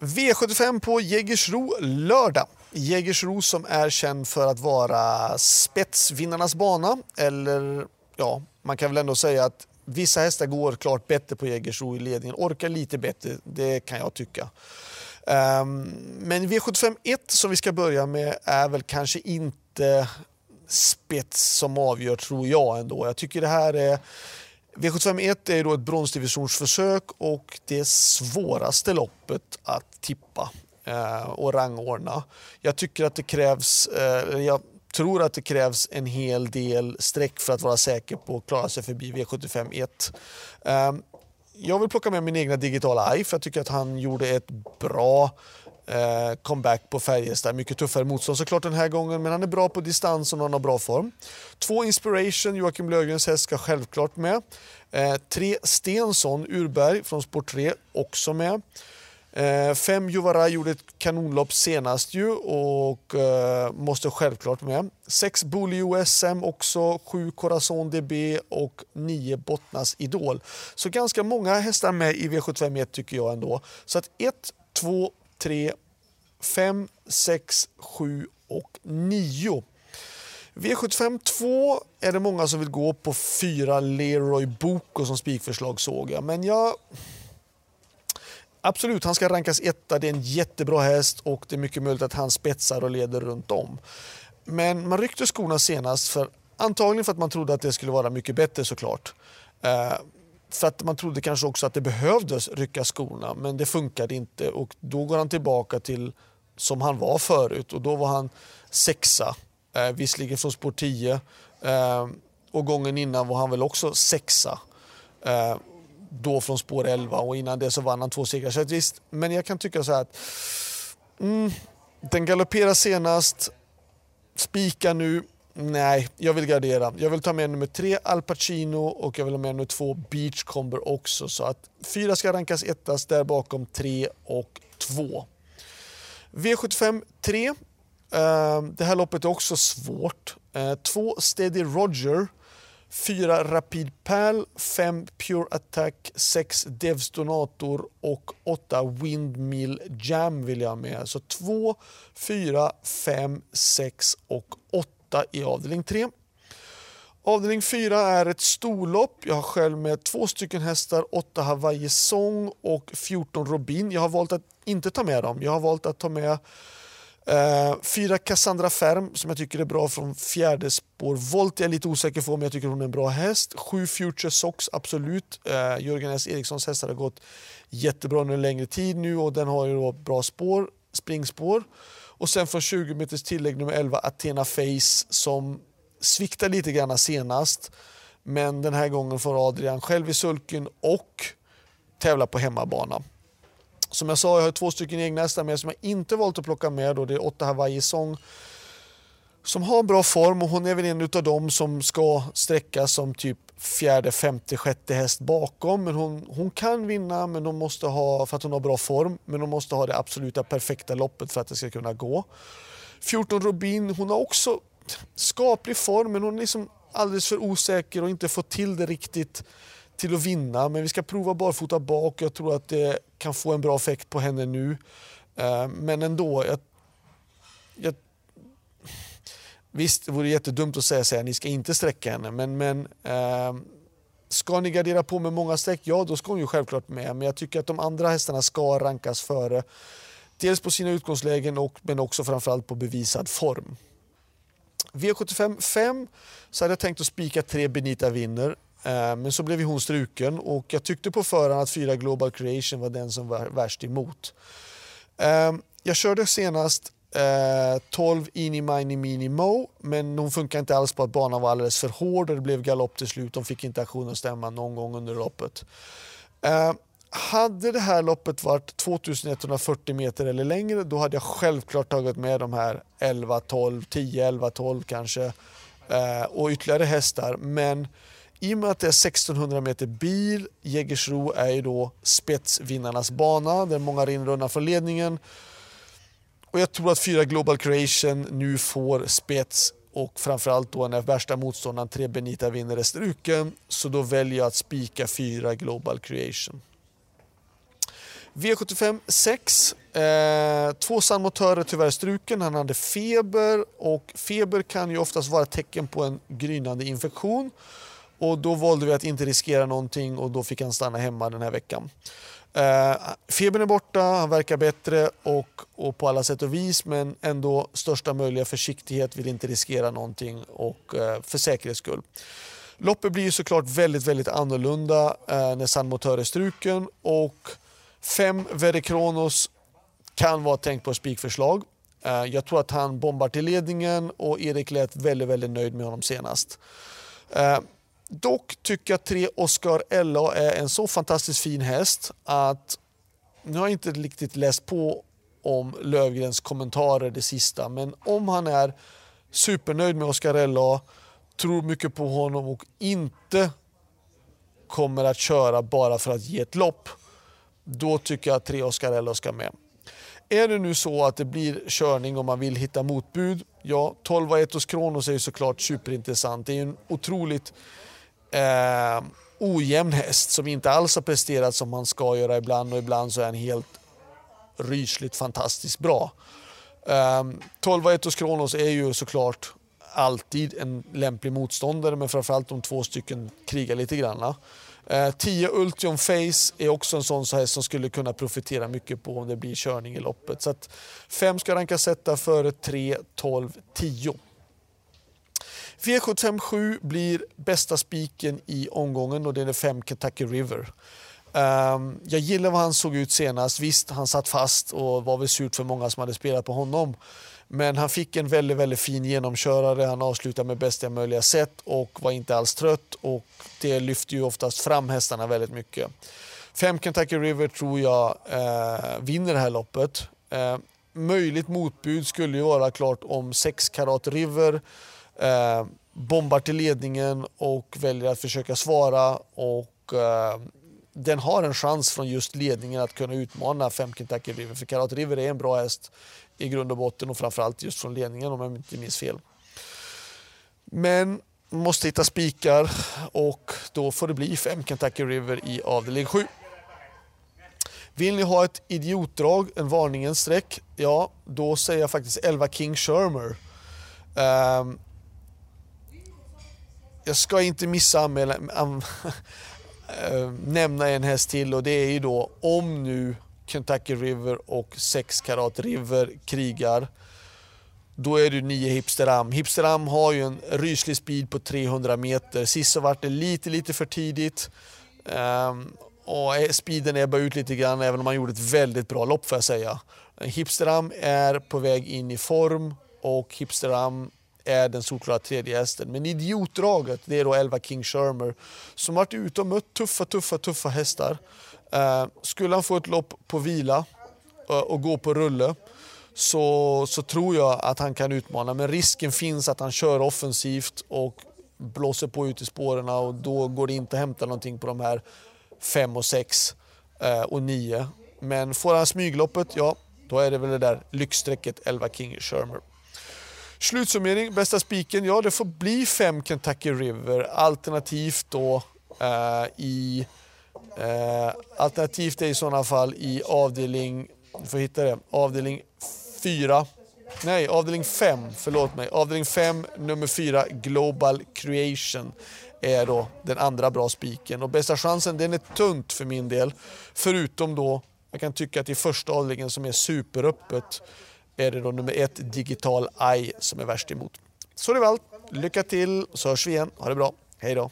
V75 på Jägersro lördag. Jägersro som är känd för att vara spetsvinnarnas bana. Eller ja, man kan väl ändå säga att vissa hästar går klart bättre på Jägersro i ledningen. Orkar lite bättre, det kan jag tycka. Um, men V75 1 som vi ska börja med är väl kanske inte spets som avgör tror jag ändå. Jag tycker det här är V751 är då ett bronsdivisionsförsök och det svåraste loppet att tippa eh, och rangordna. Jag tycker att det krävs, eh, jag tror att det krävs en hel del streck för att vara säker på att klara sig förbi V751. Eh, jag vill plocka med min egna digitala AI för jag tycker att han gjorde ett bra Eh, comeback på Färjestad. Mycket tuffare motstånd såklart den här gången, men han är bra på distans och han har bra form. Två Inspiration, Joakim Löfgrens häst, ska självklart med. Eh, tre Stensson, Urberg från Sport 3, också med. Eh, fem Juvara gjorde ett kanonlopp senast ju och eh, måste självklart med. Sex Bully OSM också, sju Corazon DB och nio Bottnas Idol. Så ganska många hästar med i V751 tycker jag ändå. Så att 1, 2, 3, 5, 6, 7 och 9. V75 2 är det många som vill gå på fyra Leroy Boko som spikförslag såg jag. Men jag... Absolut, han ska rankas etta. Det är en jättebra häst och det är mycket möjligt att han spetsar och leder runt om. Men man ryckte skorna senast för antagligen för att man trodde att det skulle vara mycket bättre såklart. Eh, för att man trodde kanske också att det behövdes rycka skorna men det funkade inte och då går han tillbaka till som han var förut och då var han sexa, eh, visserligen från spår 10 eh, och gången innan var han väl också sexa. Eh, då från spår 11 och innan det så vann han två segrar. Så visst, men jag kan tycka så här att mm, den galopperar senast, spikar nu, Nej, jag vill gardera. Jag vill ta med nummer tre Al Pacino och jag vill ha med nummer två Beachcomber också. Så att fyra ska rankas ettas, där bakom tre och två. V75 3. Eh, det här loppet är också svårt. Eh, två Steady Roger, fyra Rapid Pal, fem Pure Attack, sex Devs Donator och åtta Windmill Jam vill jag ha med. Så två, fyra, fem, sex och åtta 8 i avdelning 3. Avdelning 4 är ett storlopp. Jag har själv med två stycken hästar, 8 Hawaii Song och 14 Robin. Jag har valt att inte ta med dem. Jag har valt att ta med eh, fyra Cassandra Ferm som jag tycker är bra från fjärde spår. Volt är jag lite osäker på men jag tycker hon är en bra häst. Sju Future Sox, absolut. Eh, Jörgen S Erikssons hästar har gått jättebra under en längre tid nu och den har ju då bra spår, springspår. Och sen från 20 meters tillägg nummer 11 Athena Face som sviktar lite grann senast. Men den här gången får Adrian själv i sulken och tävla på hemmabana. Som jag sa, jag har två stycken egna hästar med som jag inte valt att plocka med. Då. Det är åtta Hawaii Song som har bra form och hon är väl en av dem som ska sträckas som typ fjärde, femte, sjätte häst bakom. Men hon, hon kan vinna men hon måste ha, för att hon har bra form, men hon måste ha det absoluta perfekta loppet för att det ska kunna gå. 14 Robin, hon har också skaplig form men hon är liksom alldeles för osäker och inte fått till det riktigt till att vinna. Men vi ska prova barfota bak. Jag tror att det kan få en bra effekt på henne nu. Eh, men ändå, jag, jag Visst, det vore jättedumt att säga att ni ska inte sträcka henne, men, men eh, ska ni gardera på med många streck, ja då ska hon ju självklart med. Men jag tycker att de andra hästarna ska rankas före. Dels på sina utgångslägen och, men också framförallt på bevisad form. V75 5 så hade jag tänkt att spika tre Benita vinner. Eh, men så blev hon struken och jag tyckte på förhand att fyra Global Creation var den som var värst emot. Eh, jag körde senast Eh, 12 Ini Mini Mini Mo, men hon funkar inte alls på att banan var alldeles för hård och det blev galopp till slut. De fick inte aktionen att stämma någon gång under loppet. Eh, hade det här loppet varit 2140 meter eller längre då hade jag självklart tagit med de här 11, 12, 10, 11, 12 kanske eh, och ytterligare hästar. Men i och med att det är 1600 meter bil, Jägersro är ju då spetsvinnarnas bana där många rinner undan från ledningen och jag tror att fyra Global Creation nu får spets och framförallt då när värsta motståndaren tre Benita vinner är struken så då väljer jag att spika fyra Global Creation. V75 6. Eh, två sandmotörer tyvärr struken. Han hade feber och feber kan ju oftast vara tecken på en grynande infektion. Och då valde vi att inte riskera någonting och då fick han stanna hemma den här veckan. Eh, febern är borta, han verkar bättre och, och på alla sätt och vis men ändå största möjliga försiktighet, vill inte riskera någonting och eh, för säkerhets skull. Loppet blir ju såklart väldigt, väldigt annorlunda eh, när San Motör är struken och fem Verikronos kan vara tänkt på spikförslag. Eh, jag tror att han bombar till ledningen och Erik lät väldigt, väldigt nöjd med honom senast. Eh, Dock tycker jag att tre Oscar LA är en så fantastiskt fin häst att nu har jag inte riktigt läst på om Lövgrens kommentarer det sista men om han är supernöjd med Oscar LA tror mycket på honom och inte kommer att köra bara för att ge ett lopp, då tycker jag att tre LA ska med. Är det nu så att det blir körning om man vill hitta motbud, ja 12 Etos Kronos är ju såklart superintressant. Det är en otroligt eh, ojämn häst som inte alls har presterat som man ska göra ibland och ibland så är han helt rysligt fantastiskt bra. Eh, 12 Etos Kronos är ju såklart alltid en lämplig motståndare men framförallt de två stycken krigar lite grann. Eh, 10 Ultion Face är också en sån häst som skulle kunna profitera mycket på om det blir körning i loppet. Så att 5 ska rankas sätta före 3, 12, 10. V757 blir bästa spiken i omgången och det är 5 Kentucky River. Um, jag gillar vad han såg ut senast. Visst, han satt fast och var väl surt för många som hade spelat på honom. Men han fick en väldigt, väldigt fin genomkörare. Han avslutade med bästa möjliga sätt och var inte alls trött. Och det lyfter ju oftast fram hästarna väldigt mycket. Fem Kentucky River tror jag eh, vinner det här loppet. Eh, möjligt motbud skulle ju vara klart om 6 Karat River eh, bombar till ledningen och väljer att försöka svara. och eh, den har en chans från just ledningen att kunna utmana Fem Kentucky River. För Karat River är en bra häst i grund och botten och framförallt just från ledningen om jag inte minns fel. Men måste hitta spikar och då får det bli Fem Kentucky River i avdelning 7. Vill ni ha ett idiotdrag, en varningens streck, ja då säger jag faktiskt 11 King Shermer. Um, jag ska inte missa anmäla, an, äh, nämna en häst till och det är ju då om nu Kentucky River och 6 Karat River krigar. Då är du 9 Hipsteram. Hipsteram har ju en ryslig speed på 300 meter. Sist så vart det lite, lite för tidigt. Um, och eh, speeden ebbar ut lite grann även om han gjorde ett väldigt bra lopp får jag säga. Hipsteram är på väg in i form och Hipsteram är den solklara tredje hästen. Men idiotdraget det är då 11 King Shermer som varit ute och mött tuffa, tuffa, tuffa hästar. Eh, skulle han få ett lopp på vila eh, och gå på rulle så, så tror jag att han kan utmana. Men risken finns att han kör offensivt och blåser på ut i spåren och då går det inte att hämta någonting på de här 5 och 6 eh, och 9. Men får han smygloppet, ja då är det väl det där lyxstrecket 11 King Shermer. Slutsummering, bästa spiken, ja det får bli 5 Kentucky River. Alternativt då eh, i Eh, alternativt är i sådana fall i avdelning, du får hitta det, avdelning 4, nej avdelning 5, förlåt mig, avdelning 5 nummer 4 Global Creation är då den andra bra spiken. Och bästa chansen den är tunt för min del. Förutom då, jag kan tycka att i första avdelningen som är superöppet är det då nummer ett, Digital Eye som är värst emot. Så det var allt. Lycka till så hörs vi igen. Ha det bra. Hej då.